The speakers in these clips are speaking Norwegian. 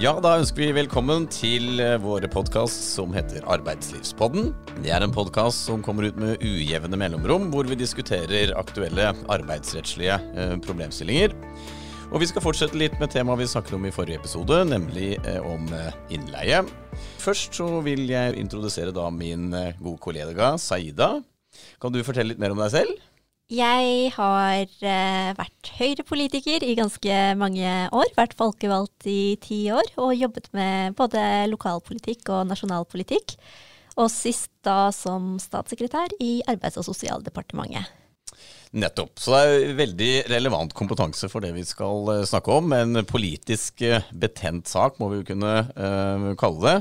Ja, da ønsker vi velkommen til eh, våre podkast som heter Arbeidslivspodden. Det er en podkast som kommer ut med ujevne mellomrom, hvor vi diskuterer aktuelle arbeidsrettslige eh, problemstillinger. Og vi skal fortsette litt med temaet vi snakket om i forrige episode, nemlig eh, om innleie. Først så vil jeg introdusere da min gode kollega Saida. Kan du fortelle litt mer om deg selv? Jeg har uh, vært Høyre-politiker i ganske mange år. Vært folkevalgt i ti år og jobbet med både lokalpolitikk og nasjonalpolitikk. Og sist da som statssekretær i Arbeids- og sosialdepartementet. Nettopp. Så det er veldig relevant kompetanse for det vi skal eh, snakke om. En politisk eh, betent sak, må vi jo kunne uh, kalle det.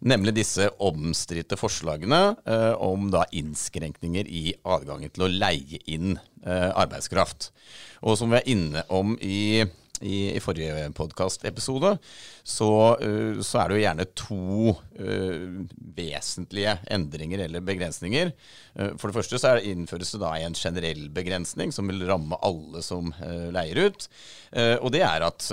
Nemlig disse omstridte forslagene eh, om da innskrenkninger i adgangen til å leie inn eh, arbeidskraft. Og som vi er inne om i i, i forrige podkastepisode, så, uh, så er det jo gjerne to uh, vesentlige endringer eller begrensninger. Uh, for det første så det innføres det da en generell begrensning som vil ramme alle som leier ut. og det er at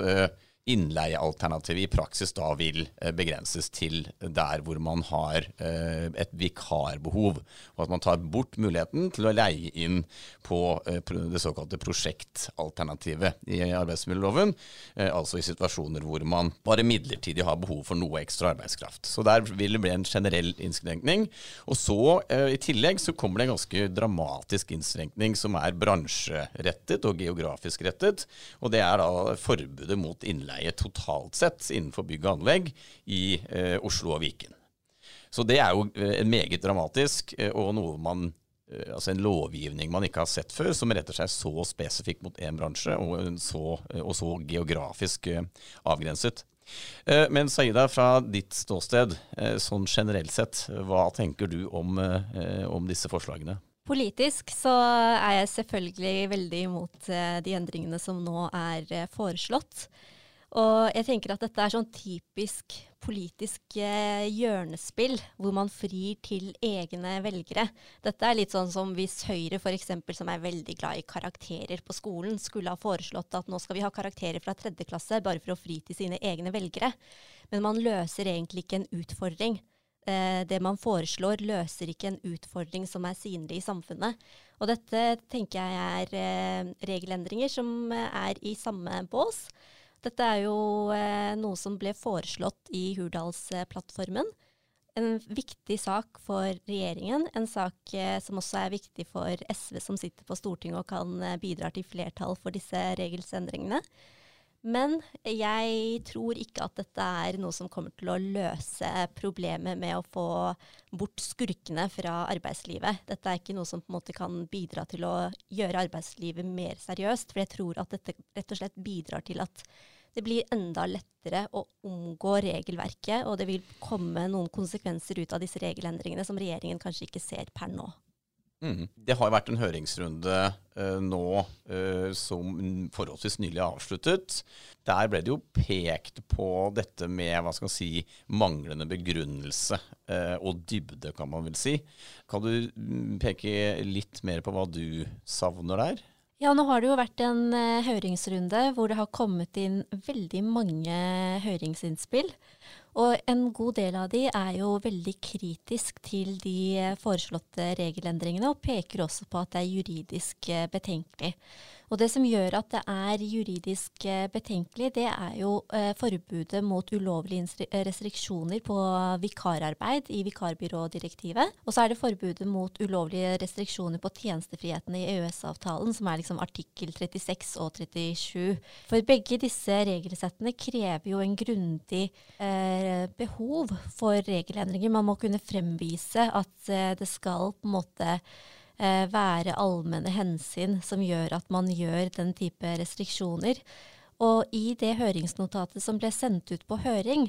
innleiealternativet i praksis da vil eh, begrenses til der hvor man har eh, et vikarbehov, og at man tar bort muligheten til å leie inn på eh, det såkalte prosjektalternativet i arbeidsmiljøloven, altså i situasjoner hvor man bare midlertidig har behov for noe ekstra arbeidskraft. Så der vil det bli en generell innskrenkning. Og så i tillegg så kommer det en ganske dramatisk innskrenkning som er bransjerettet og geografisk rettet, og det er da forbudet mot innleie innleie totalt sett innenfor bygg og anlegg i eh, Oslo og Viken. Så det er jo eh, meget dramatisk, eh, og noe man eh, altså en lovgivning man ikke har sett før, som retter seg så spesifikt mot én bransje, og så, og så geografisk avgrenset. Men Saida, fra ditt ståsted, sånn generelt sett, hva tenker du om, om disse forslagene? Politisk så er jeg selvfølgelig veldig imot de endringene som nå er foreslått. Og jeg tenker at dette er sånn typisk politisk eh, hjørnespill, hvor man frir til egne velgere. Dette er litt sånn som hvis Høyre f.eks., som er veldig glad i karakterer på skolen, skulle ha foreslått at nå skal vi ha karakterer fra tredje klasse bare for å fri til sine egne velgere. Men man løser egentlig ikke en utfordring. Eh, det man foreslår, løser ikke en utfordring som er synlig i samfunnet. Og dette tenker jeg er eh, regelendringer som er i samme bås. Dette er jo eh, noe som ble foreslått i Hurdalsplattformen. En viktig sak for regjeringen, en sak eh, som også er viktig for SV som sitter på Stortinget og kan eh, bidra til flertall for disse regelsendringene. Men jeg tror ikke at dette er noe som kommer til å løse problemet med å få bort skurkene fra arbeidslivet. Dette er ikke noe som på en måte kan bidra til å gjøre arbeidslivet mer seriøst. For jeg tror at dette rett og slett bidrar til at det blir enda lettere å omgå regelverket, og det vil komme noen konsekvenser ut av disse regelendringene som regjeringen kanskje ikke ser per nå. Mm. Det har vært en høringsrunde uh, nå uh, som forholdsvis nylig avsluttet. Der ble det jo pekt på dette med hva skal man si, manglende begrunnelse uh, og dybde, kan man vel si. Kan du mm, peke litt mer på hva du savner der? Ja, nå har det jo vært en høringsrunde hvor det har kommet inn veldig mange høringsinnspill. Og en god del av de er jo veldig kritisk til de foreslåtte regelendringene, og peker også på at det er juridisk uh, betenkelig. Og det som gjør at det er juridisk eh, betenkelig, det er jo eh, forbudet mot ulovlige restriksjoner på vikararbeid i vikarbyrådirektivet. Og så er det forbudet mot ulovlige restriksjoner på tjenestefriheten i EØS-avtalen, som er liksom artikkel 36 og 37. For begge disse regelsettene krever jo en grundig eh, behov for regelendringer. Man må kunne fremvise at eh, det skal på en måte eh, være allmenne hensyn som gjør at man gjør den type restriksjoner. Og i det høringsnotatet som ble sendt ut på høring,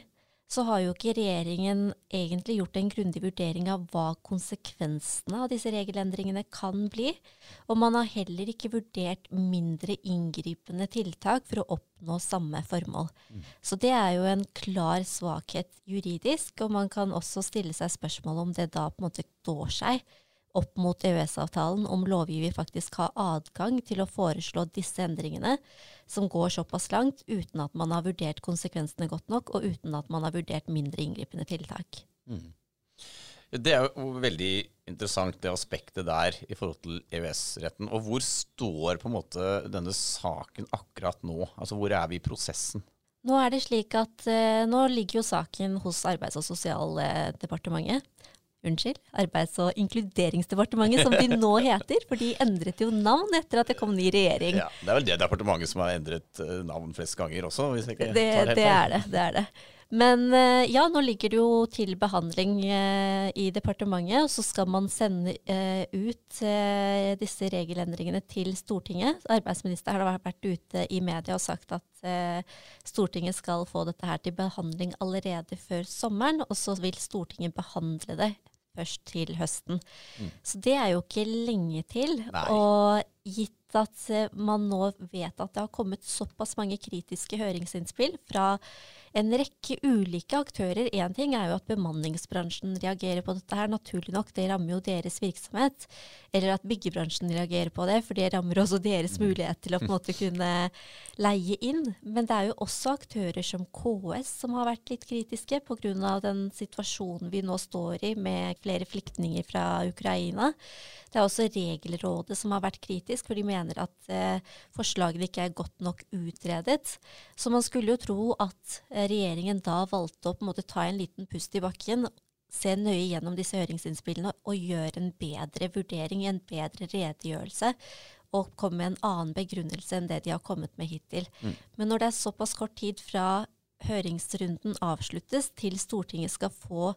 så har jo ikke regjeringen egentlig gjort en grundig vurdering av hva konsekvensene av disse regelendringene kan bli. Og man har heller ikke vurdert mindre inngripende tiltak for å oppnå samme formål. Mm. Så det er jo en klar svakhet juridisk, og man kan også stille seg spørsmål om det da på en måte står seg opp mot EØS-avtalen om lovgiver faktisk har adgang til å foreslå disse endringene, som går såpass langt uten at man har vurdert konsekvensene godt nok, og uten at man har vurdert mindre inngripende tiltak. Mm. Det er jo veldig interessant, det aspektet der i forhold til EØS-retten. Og hvor står på en måte denne saken akkurat nå? Altså Hvor er vi i prosessen? Nå er det slik at eh, nå ligger jo saken hos Arbeids- og sosialdepartementet. Unnskyld, Arbeids- og inkluderingsdepartementet, som de nå heter. For de endret jo navn etter at det kom ny regjering. Ja, Det er vel det departementet som har endret eh, navn flest ganger også? hvis jeg ikke det, tar det helt det er det. det er det. Men eh, ja, nå ligger det jo til behandling eh, i departementet, og så skal man sende eh, ut disse regelendringene til Stortinget. Arbeidsministeren har vært ute i media og sagt at Stortinget skal få dette her til behandling allerede før sommeren, og så vil Stortinget behandle det først til høsten. Mm. Så det er jo ikke lenge til. Nei. Og gitt at man nå vet at det har kommet såpass mange kritiske høringsinnspill fra en rekke ulike aktører. Én ting er jo at bemanningsbransjen reagerer på dette her, naturlig nok. Det rammer jo deres virksomhet. Eller at byggebransjen reagerer på det, for det rammer også deres mm. mulighet til å på en måte kunne leie inn. Men det er jo også aktører som KS som har vært litt kritiske pga. den situasjonen vi nå står i med flere flyktninger fra Ukraina. Det er også Regelrådet som har vært kritisk, for de mener at eh, forslagene ikke er godt nok utredet. Så man skulle jo tro at eh, regjeringen da valgte å på en måte ta en liten pust i bakken, se nøye gjennom disse høringsinnspillene og gjøre en bedre vurdering, en bedre redegjørelse. Og komme med en annen begrunnelse enn det de har kommet med hittil. Mm. Men når det er såpass kort tid fra høringsrunden avsluttes til Stortinget skal få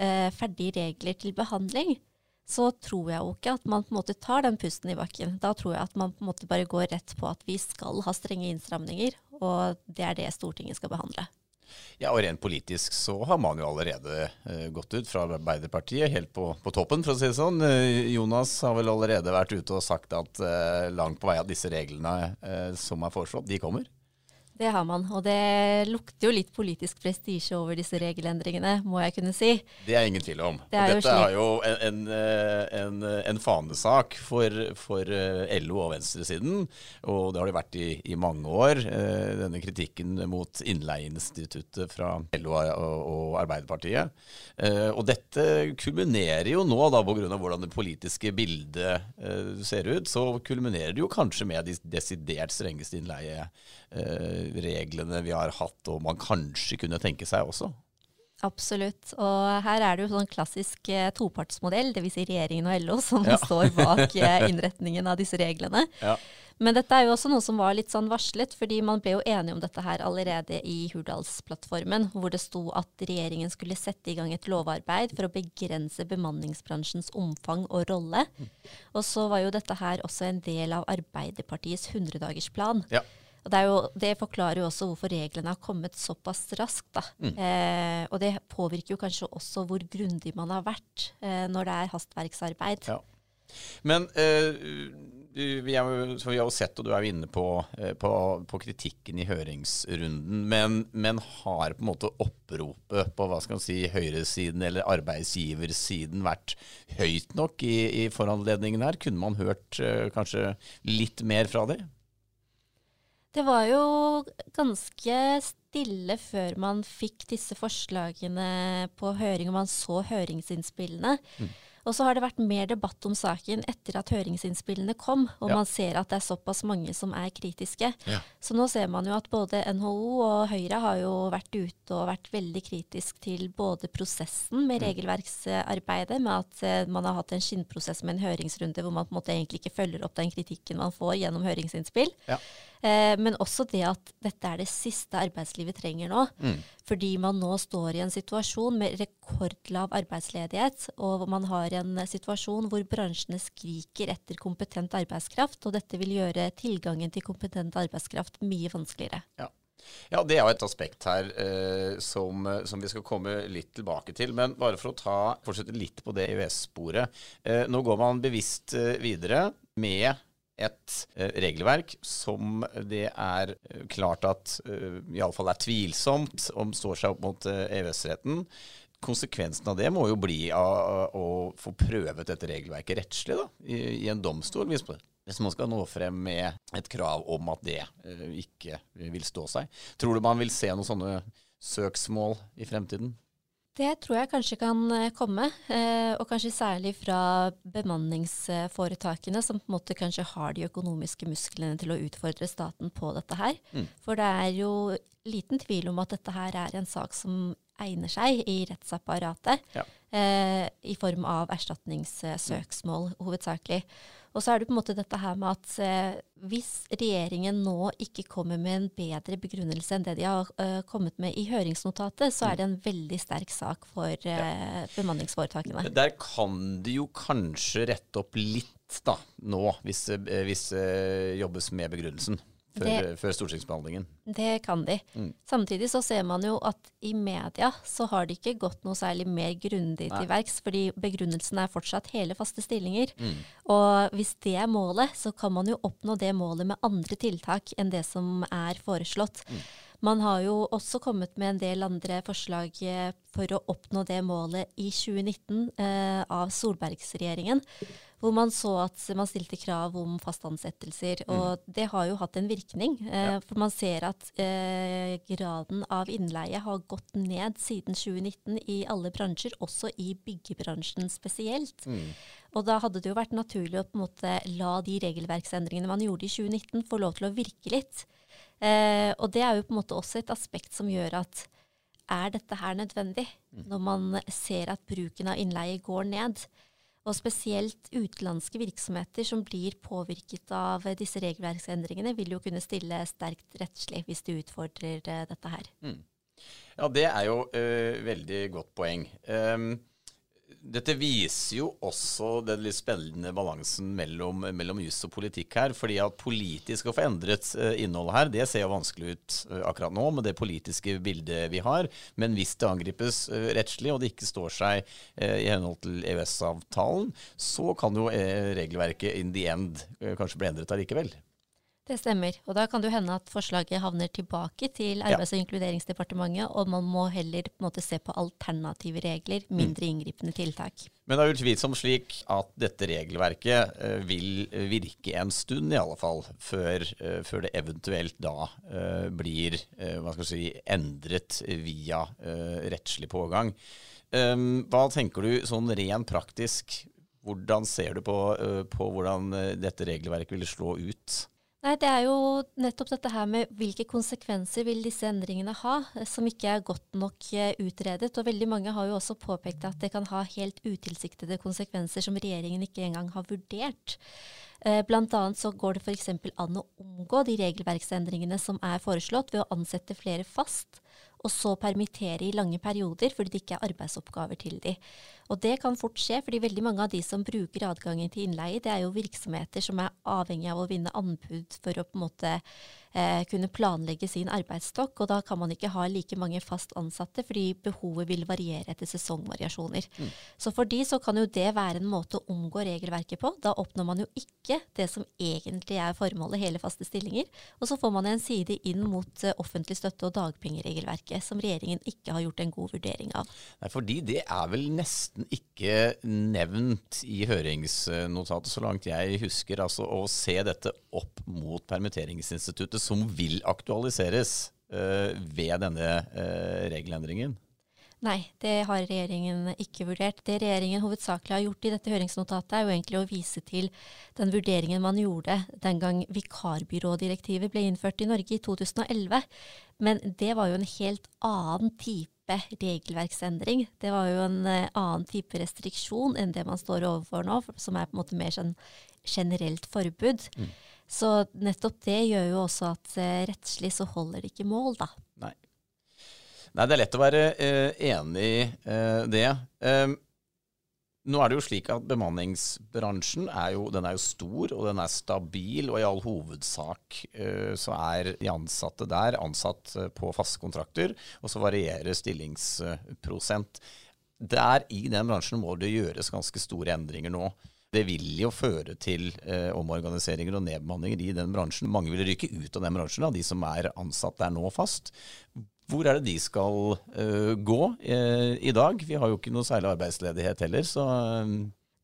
eh, ferdige regler til behandling, så tror jeg jo ikke at man på en måte tar den pusten i bakken. Da tror jeg at man på en måte bare går rett på at vi skal ha strenge innstramninger, og det er det Stortinget skal behandle. Ja, og Rent politisk så har man jo allerede uh, gått ut fra Arbeiderpartiet helt på, på, toppen, for å si det sånn. Uh, Jonas har vel allerede vært ute og sagt at uh, langt på vei at disse reglene som er foreslått, de kommer? Det har man, og det lukter jo litt politisk prestisje over disse regelendringene, må jeg kunne si. Det er ingen tvil om. Det og dette er jo en, en, eh, en, en fanesak for, for, eh, LO og venstresiden, og det har det vært i, i, mange år. Eh, denne kritikken mot innleieinstituttet fra LO og Arbeiderpartiet. Og dette kulminerer jo nå, da pga. hvordan det politiske bildet ser ut, så kulminerer det jo kanskje med de desidert strengeste innleie reglene vi har hatt, og man kanskje kunne tenke seg også. Absolutt. Og her er det jo sånn klassisk eh, topartsmodell, dvs. Si regjeringen og LO, som ja. står bak eh, innretningen av disse reglene. Ja. Men dette er jo også noe som var litt sånn varslet, fordi man ble jo enige om dette her allerede i Hurdalsplattformen, hvor det sto at regjeringen skulle sette i gang et lovarbeid for å begrense bemanningsbransjens omfang og rolle. Mm. Og så var jo dette her også en del av Arbeiderpartiets 100-dagersplan. Ja. Og det, jo, det, forklarer jo også hvorfor reglene har kommet såpass raskt. Mm. Eh, og det påvirker jo kanskje også hvor grundig man har vært eh, når det er hastverksarbeid. Ja. Men eh, vi, har jo sett, og du er jo inne på, eh, på, på kritikken i høringsrunden, men, men, har på en måte oppropet på hva skal man si, høyresiden eller arbeidsgiversiden vært høyt nok i, i foranledningen her? Kunne man hørt eh, kanskje litt mer fra dem? Det var jo ganske stille før man fikk disse forslagene på høring, og man så høringsinnspillene. Mm. Og så har det vært mer debatt om saken etter at høringsinnspillene kom, og ja. man ser at det er såpass mange som er kritiske. Ja. Så nå ser man jo at både NHO og Høyre har jo vært ute og vært veldig kritisk til både prosessen med mm. regelverksarbeidet, med at uh, man har hatt en skinnprosess med en høringsrunde hvor man på en måte egentlig ikke følger opp den kritikken man får gjennom høringsinnspill. Ja. Uh, men også det at dette er det siste arbeidslivet trenger nå. Mm. Fordi man nå står i en situasjon med rekordlav arbeidsledighet, og man har en situasjon hvor bransjene skriker etter kompetent arbeidskraft, og dette vil gjøre tilgangen til kompetent arbeidskraft mye vanskeligere. Ja. Ja, det er jo et aspekt her eh, som, som, vi skal komme litt tilbake til. Men bare for å ta, fortsette litt på det EØS-sporet. Eh, nå går man bevisst eh, videre med et eh, regelverk som det er klart at uh, iallfall er tvilsomt om står seg opp mot EØS-retten. konsekvensen av det må jo bli å få prøvet dette regelverket rettslig da, i, en domstol. Hvis, hvis, man skal nå frem med et krav om at det ikke vil stå seg. Tror du man vil se noen sånne søksmål i fremtiden? Det tror jeg kanskje kan eh, komme, eh, og kanskje særlig fra bemanningsforetakene, som på en måte kanskje har de økonomiske musklene til å utfordre staten på dette her. Mm. For det er jo liten tvil om at dette her er en sak som egner seg i rettsapparatet, ja. eh, i form av erstatningssøksmål hovedsakelig. Og så er det på en måte dette her med at eh, hvis regjeringen nå ikke kommer med en bedre begrunnelse enn det de har eh, kommet med i høringsnotatet, så er det en veldig sterk sak for ja. bemanningsforetakene. Der kan de jo kanskje rette opp litt da, nå, hvis det jobbes med begrunnelsen før, det, før stortingsbehandlingen. Det kan de. Mm. Samtidig så ser man jo at i media så har de ikke gått noe særlig mer grundig til verks, fordi begrunnelsen er fortsatt hele faste stillinger. Mm. Og hvis det er målet, så kan man jo oppnå det målet med andre tiltak enn det som er foreslått. Mm. Man har jo også kommet med en del andre forslag eh, for å oppnå det målet i 2019 eh, av Solbergsregjeringen hvor man så at man stilte krav om faste ansettelser. Og mm. det har jo hatt en virkning. Eh, ja. For man ser at eh, graden av innleie har gått ned siden 2019 i alle bransjer, også i byggebransjen spesielt. Mm. Og da hadde det jo vært naturlig å på en måte la de regelverksendringene man gjorde i 2019, få lov til å virke litt. Eh, og det er jo på en måte også et aspekt som gjør at er dette her nødvendig? Mm. Når man ser at bruken av innleie går ned. Og spesielt utenlandske virksomheter som blir påvirket av disse regelverksendringene, vil jo kunne stille sterkt rettslig hvis de utfordrer uh, dette her. Mm. Ja, det er jo uh, veldig godt poeng. Um, dette viser jo også den litt spennende balansen mellom, mellom jus og politikk her. fordi at politisk å få endret uh, innholdet her, det ser jo vanskelig ut uh, akkurat nå med det politiske bildet vi har. Men hvis det angripes uh, rettslig, og det ikke står seg i henhold til EØS-avtalen, så kan jo regelverket in the end kanskje bli endret allikevel. Det stemmer. Og da kan det hende at forslaget havner tilbake til Arbeids- og inkluderingsdepartementet, og man må heller på måte se på alternative regler, mm. mindre inngripende tiltak. Men det er utvilsomt slik at dette regelverket uh, vil virke en stund, i alle fall, før, uh, før det eventuelt da uh, blir skal si, endret via rettslig pågang. Um, hva tenker du sånn rent praktisk? Hvordan ser du på, på hvordan dette regelverket vil slå ut? Nei, Det er jo nettopp dette her med hvilke konsekvenser vil disse endringene ha, som ikke er godt nok eh, utredet. Og veldig mange har jo også påpekt at det kan ha helt utilsiktede konsekvenser som regjeringen ikke engang har vurdert. Eh, blant annet så går det f.eks. an å omgå de regelverksendringene som er foreslått, ved å ansette flere fast og så permittere i lange perioder fordi det ikke er arbeidsoppgaver til de. Og det kan fort skje, fordi veldig mange av de som bruker adgangen til innleie, det er jo virksomheter som er avhengig av å vinne anbud for å på en måte eh, kunne planlegge sin arbeidsstokk. Og da kan man ikke ha like mange fast ansatte, fordi behovet vil variere etter sesongvariasjoner. Mm. Så for de så kan jo det være en måte å omgå regelverket på. Da oppnår man jo ikke det som egentlig er formålet, hele faste stillinger. Og så får man en side inn mot eh, offentlig støtte og dagpengeregelverket som regjeringen ikke har gjort en god vurdering av. Nei, fordi det er vel nesten ikke nevnt i høringsnotatet, så langt jeg husker. Altså å se dette opp mot permitteringsinstituttet, som vil aktualiseres uh, ved denne uh, regelendringen. Nei, det har regjeringen ikke vurdert. Det regjeringen hovedsakelig har gjort i dette høringsnotatet, er jo egentlig å vise til den vurderingen man gjorde den gang vikarbyrådirektivet ble innført i Norge i 2011. Men det var jo en helt annen type regelverksendring. Det var jo en uh, annen type restriksjon enn det man står overfor nå, som er på en måte mer sånn generelt forbud. Mm. Så nettopp det gjør jo også at uh, rettslig så holder det ikke mål, da. Nei. Nei, det er lett å være eh, enig i eh, det. Eh, nå er det jo slik at bemanningsbransjen er jo, er jo stor og den er stabil, og i all hovedsak uh, så er de ansatte der ansatt eh, på faste kontrakter, og så varierer stillingsprosent. Der i den bransjen må det gjøres ganske store endringer nå. Det vil jo føre til eh, omorganiseringer og nedbemanninger i den bransjen. Mange vil rykke ut av den bransjen, da, de som er ansatt der nå fast. Hvor er det de skal eh, gå eh, i dag? Vi har jo ikke noe særlig arbeidsledighet heller, så uh,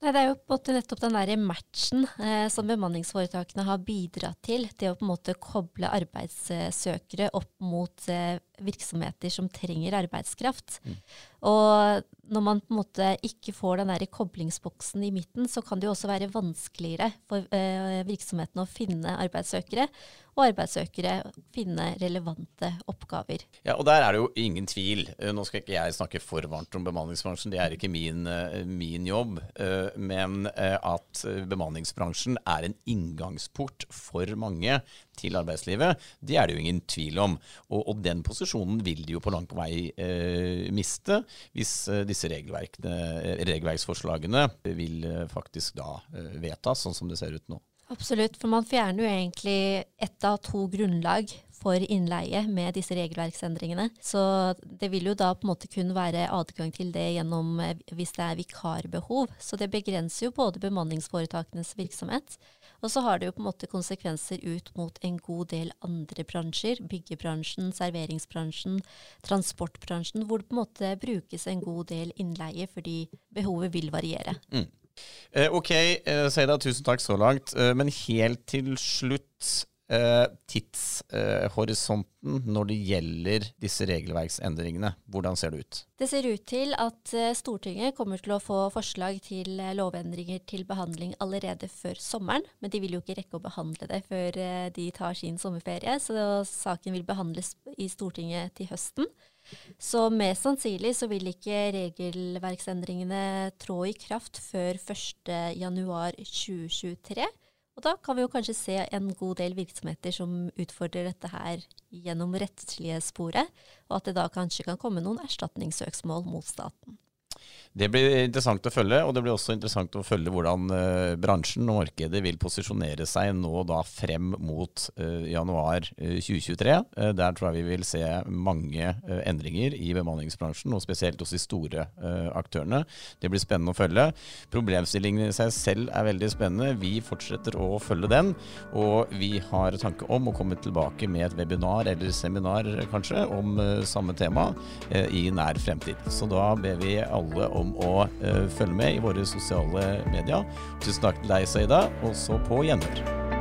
Nei, Det er jo på en måte nettopp den der matchen eh, som bemanningsforetakene har bidratt til. Det å på en måte koble arbeidssøkere opp mot eh, virksomheter som trenger arbeidskraft. Mm. Og når man på en måte ikke får den der koblingsboksen i midten, så kan det jo også være vanskeligere for eh, virksomhetene å finne arbeidssøkere, og arbeidssøkere finne relevante oppgaver. Ja, og der er det jo ingen tvil. Eh, nå skal ikke jeg snakke for varmt om bemanningsbransjen, det er ikke min, eh, min jobb. Men at bemanningsbransjen er en inngangsport for mange til arbeidslivet, det er det jo ingen tvil om. Og, og den posisjonen vil de jo på langt vei eh, miste hvis eh, disse regelverksforslagene vil eh, faktisk da eh, vedtas, sånn som det ser ut nå. Absolutt, for man fjerner jo egentlig ett av to grunnlag for innleie med disse regelverksendringene. Så det vil jo da på en måte kun være adgang til det gjennom eh, hvis det er vikarbehov. Så det begrenser jo både bemanningsforetakenes virksomhet, og så har det jo på en måte konsekvenser ut mot en god del andre bransjer. Byggebransjen, serveringsbransjen, transportbransjen, hvor det på en måte brukes en god del innleie fordi behovet vil variere. Mm. Eh, ok, eh, Seida, tusen takk så langt. Men helt til slutt tidshorisonten når det gjelder disse regelverksendringene. Hvordan ser det ut? Det ser ut til at eh, Stortinget kommer til å få forslag til eh, lovendringer til behandling allerede før sommeren. Men de vil jo ikke rekke å behandle det før eh, de tar sin sommerferie, så saken vil behandles i Stortinget til høsten. Så mest sannsynlig så vil ikke regelverksendringene trå i kraft før 1.1.2023. Og da kan vi jo kanskje se en god del virksomheter som utfordrer dette her gjennom rettslige sporet, og at det da kanskje kan komme noen erstatningssøksmål mot staten. Det blir interessant å følge, og det blir også interessant å følge hvordan uh, bransjen og markedet vil posisjonere seg nå da frem mot uh, januar uh, 2023. der tror jeg vi vil se mange endringer i bemanningsbransjen, og spesielt hos de store aktørene. Det blir spennende å følge. Problemstillingen i seg selv er veldig spennende. Vi fortsetter å følge den, og vi har tanke om å komme tilbake med et webinar eller seminar kanskje om samme tema i nær fremtid. Så da ber vi alle om om å uh, følge med i våre sosiale medier. Tusen takk til deg, Saida, og så på gjenhør.